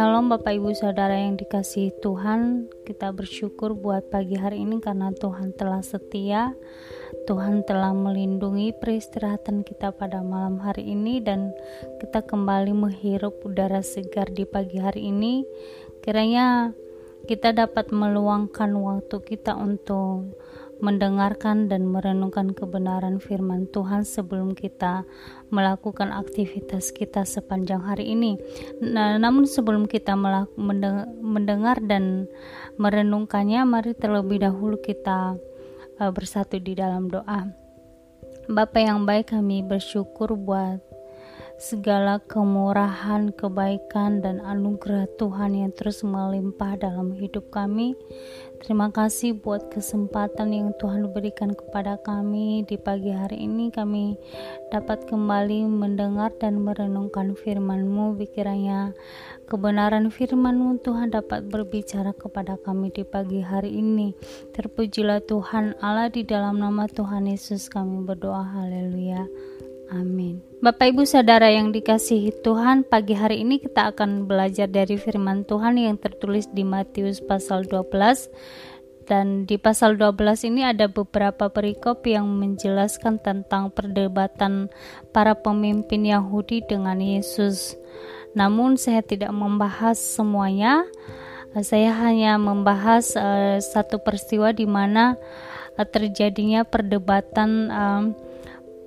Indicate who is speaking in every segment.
Speaker 1: Shalom Bapak Ibu Saudara yang dikasihi Tuhan. Kita bersyukur buat pagi hari ini karena Tuhan telah setia. Tuhan telah melindungi peristirahatan kita pada malam hari ini Dan kita kembali menghirup udara segar di pagi hari ini. Kiranya kita dapat meluangkan waktu kita untuk mendengarkan dan merenungkan kebenaran firman Tuhan sebelum kita melakukan aktivitas kita sepanjang hari ini. Nah, namun sebelum kita mendengar dan merenungkannya, mari terlebih dahulu kita uh, bersatu di dalam doa. Bapa yang baik, kami bersyukur buat segala kemurahan, kebaikan, dan anugerah Tuhan yang terus melimpah dalam hidup kami. Terima kasih buat kesempatan yang Tuhan berikan kepada kami di pagi hari ini. Kami dapat kembali mendengar dan merenungkan firman-Mu. Pikirannya kebenaran firman-Mu Tuhan dapat berbicara kepada kami di pagi hari ini. Terpujilah Tuhan Allah di dalam nama Tuhan Yesus kami berdoa. Haleluya. Amin. Bapak Ibu Saudara yang dikasihi Tuhan, pagi hari ini kita akan belajar dari firman Tuhan yang tertulis di Matius pasal 12 dan di pasal 12 ini ada beberapa perikop yang menjelaskan tentang perdebatan para pemimpin Yahudi dengan Yesus. Namun saya tidak membahas semuanya. Saya hanya membahas uh, satu peristiwa di mana uh, terjadinya perdebatan uh,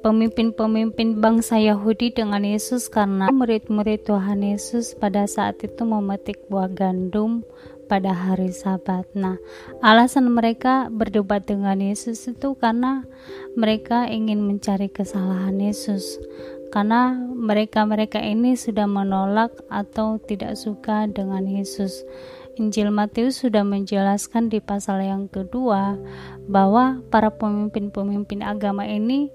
Speaker 1: pemimpin-pemimpin bangsa Yahudi dengan Yesus karena murid-murid Tuhan Yesus pada saat itu memetik buah gandum pada hari Sabat. Nah, alasan mereka berdebat dengan Yesus itu karena mereka ingin mencari kesalahan Yesus. Karena mereka-mereka ini sudah menolak atau tidak suka dengan Yesus. Injil Matius sudah menjelaskan di pasal yang kedua bahwa para pemimpin-pemimpin agama ini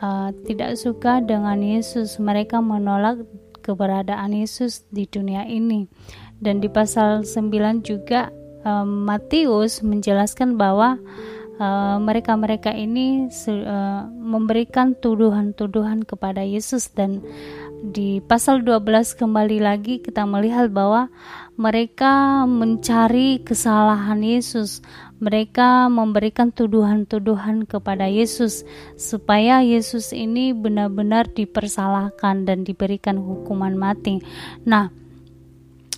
Speaker 1: uh, tidak suka dengan Yesus. Mereka menolak keberadaan Yesus di dunia ini. Dan di pasal 9 juga um, Matius menjelaskan bahwa mereka-mereka uh, ini uh, memberikan tuduhan-tuduhan kepada Yesus dan di pasal 12 kembali lagi kita melihat bahwa mereka mencari kesalahan Yesus mereka memberikan tuduhan-tuduhan kepada Yesus supaya Yesus ini benar-benar dipersalahkan dan diberikan hukuman mati. Nah,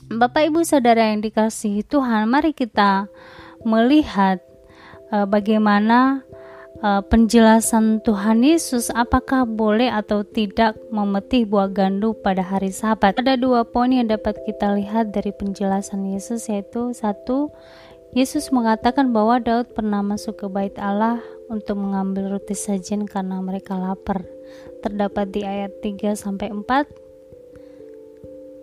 Speaker 1: Bapak Ibu Saudara yang dikasihi Tuhan, mari kita melihat uh, bagaimana uh, penjelasan Tuhan Yesus apakah boleh atau tidak memetih buah gandum pada hari Sabat. Ada dua poin yang dapat kita lihat dari penjelasan Yesus yaitu satu Yesus mengatakan bahwa Daud pernah masuk ke bait Allah untuk mengambil roti sajian karena mereka lapar. Terdapat di ayat 3 sampai 4.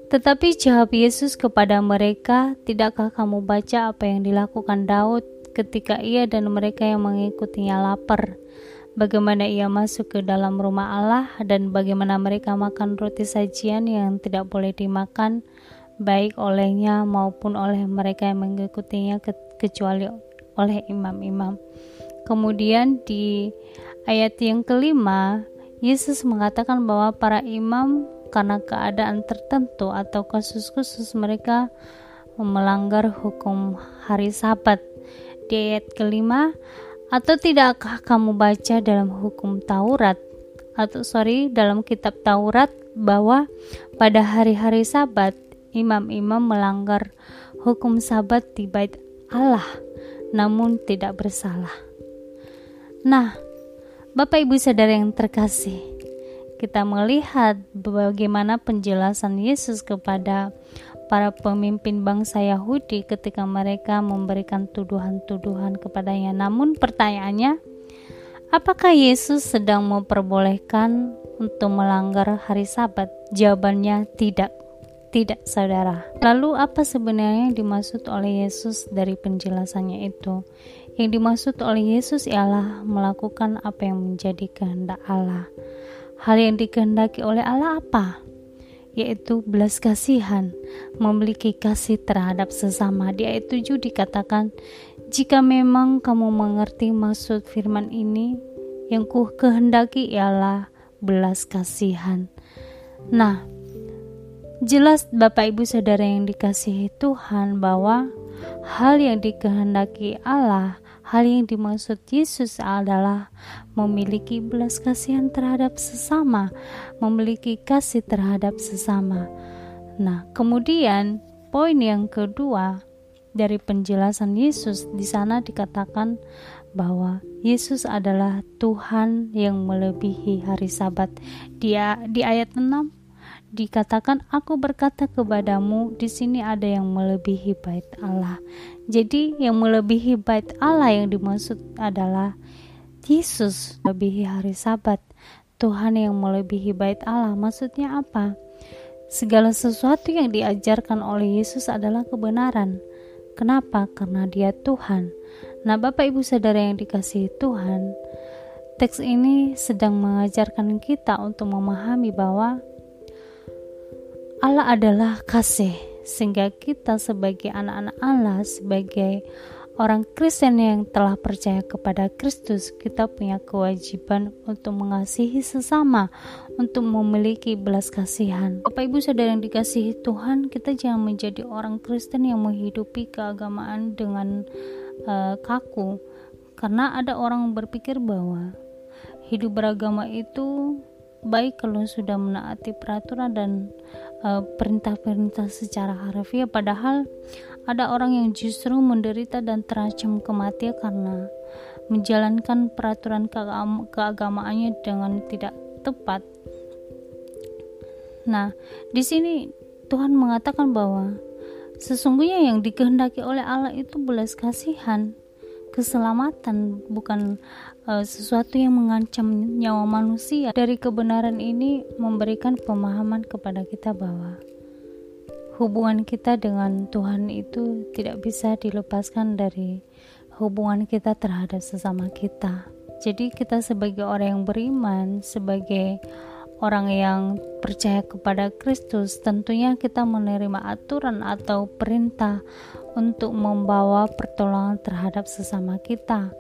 Speaker 1: Tetapi jawab Yesus kepada mereka, "Tidakkah kamu baca apa yang dilakukan Daud ketika ia dan mereka yang mengikutinya lapar?" Bagaimana ia masuk ke dalam rumah Allah dan bagaimana mereka makan roti sajian yang tidak boleh dimakan baik olehnya maupun oleh mereka yang mengikutinya kecuali oleh imam-imam. Kemudian di ayat yang kelima, Yesus mengatakan bahwa para imam karena keadaan tertentu atau kasus khusus mereka melanggar hukum hari sabat. Di ayat kelima, atau tidakkah kamu baca dalam hukum Taurat atau sorry dalam kitab Taurat bahwa pada hari-hari sabat imam-imam melanggar hukum sabat di bait Allah namun tidak bersalah. Nah, Bapak Ibu Saudara yang terkasih, kita melihat bagaimana penjelasan Yesus kepada para pemimpin bangsa Yahudi ketika mereka memberikan tuduhan-tuduhan kepadanya. Namun pertanyaannya, apakah Yesus sedang memperbolehkan untuk melanggar hari Sabat? Jawabannya tidak. Tidak, saudara. Lalu, apa sebenarnya yang dimaksud oleh Yesus dari penjelasannya itu? Yang dimaksud oleh Yesus ialah melakukan apa yang menjadi kehendak Allah. Hal yang dikehendaki oleh Allah apa? Yaitu belas kasihan, memiliki kasih terhadap sesama. Di ayat 7 dikatakan, "Jika memang kamu mengerti maksud firman ini, yang ku kehendaki ialah belas kasihan." Nah, jelas Bapak Ibu Saudara yang dikasihi Tuhan bahwa hal yang dikehendaki Allah, hal yang dimaksud Yesus adalah memiliki belas kasihan terhadap sesama, memiliki kasih terhadap sesama. Nah, kemudian poin yang kedua dari penjelasan Yesus di sana dikatakan bahwa Yesus adalah Tuhan yang melebihi hari Sabat. Dia di ayat 6 dikatakan aku berkata kepadamu di sini ada yang melebihi bait Allah. Jadi yang melebihi bait Allah yang dimaksud adalah Yesus melebihi hari Sabat. Tuhan yang melebihi bait Allah maksudnya apa? Segala sesuatu yang diajarkan oleh Yesus adalah kebenaran. Kenapa? Karena Dia Tuhan. Nah, Bapak Ibu Saudara yang dikasihi Tuhan, teks ini sedang mengajarkan kita untuk memahami bahwa Allah adalah kasih, sehingga kita sebagai anak-anak Allah, sebagai orang Kristen yang telah percaya kepada Kristus, kita punya kewajiban untuk mengasihi sesama, untuk memiliki belas kasihan. Bapak Ibu Saudara yang dikasihi Tuhan, kita jangan menjadi orang Kristen yang menghidupi keagamaan dengan uh, kaku karena ada orang berpikir bahwa hidup beragama itu baik kalau sudah menaati peraturan dan eh, perintah-perintah secara harfiah padahal ada orang yang justru menderita dan terancam kematian karena menjalankan peraturan keagama keagamaannya dengan tidak tepat. Nah, di sini Tuhan mengatakan bahwa Sesungguhnya yang dikehendaki oleh Allah itu belas kasihan, keselamatan, bukan uh, sesuatu yang mengancam nyawa manusia. Dari kebenaran ini memberikan pemahaman kepada kita bahwa hubungan kita dengan Tuhan itu tidak bisa dilepaskan dari hubungan kita terhadap sesama kita. Jadi kita sebagai orang yang beriman, sebagai orang yang percaya kepada Kristus, tentunya kita menerima aturan atau perintah untuk membawa pertolongan terhadap sesama kita,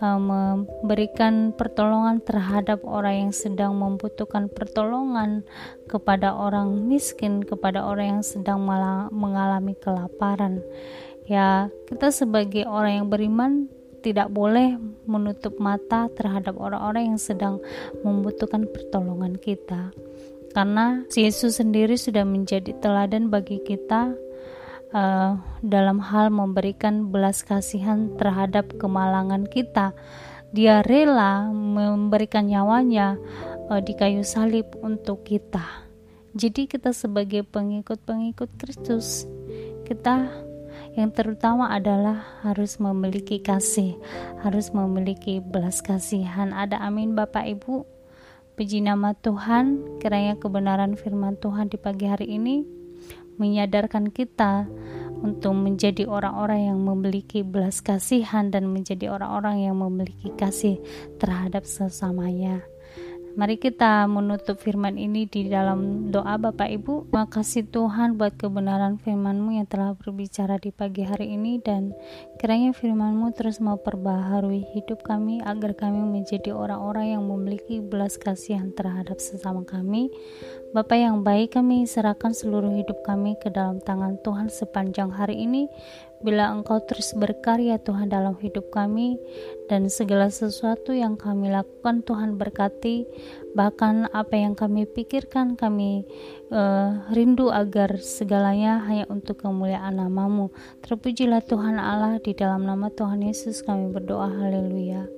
Speaker 1: eh, memberikan pertolongan terhadap orang yang sedang membutuhkan pertolongan, kepada orang miskin, kepada orang yang sedang mengalami kelaparan. Ya, kita sebagai orang yang beriman tidak boleh menutup mata terhadap orang-orang yang sedang membutuhkan pertolongan kita. Karena Yesus sendiri sudah menjadi teladan bagi kita uh, dalam hal memberikan belas kasihan terhadap kemalangan kita. Dia rela memberikan nyawanya uh, di kayu salib untuk kita. Jadi kita sebagai pengikut-pengikut Kristus, kita yang terutama adalah harus memiliki kasih, harus memiliki belas kasihan. Ada amin Bapak Ibu. Puji nama Tuhan, kiranya kebenaran firman Tuhan di pagi hari ini menyadarkan kita untuk menjadi orang-orang yang memiliki belas kasihan dan menjadi orang-orang yang memiliki kasih terhadap sesamanya. Mari kita menutup firman ini di dalam doa Bapak Ibu. Terima kasih Tuhan buat kebenaran firman-Mu yang telah berbicara di pagi hari ini dan kiranya firman-Mu terus memperbaharui hidup kami agar kami menjadi orang-orang yang memiliki belas kasihan terhadap sesama kami. Bapak yang baik kami serahkan seluruh hidup kami ke dalam tangan Tuhan sepanjang hari ini. Bila Engkau terus berkarya Tuhan dalam hidup kami dan segala sesuatu yang kami lakukan Tuhan berkati bahkan apa yang kami pikirkan kami uh, rindu agar segalanya hanya untuk kemuliaan namamu. Terpujilah Tuhan Allah di dalam nama Tuhan Yesus kami berdoa. Haleluya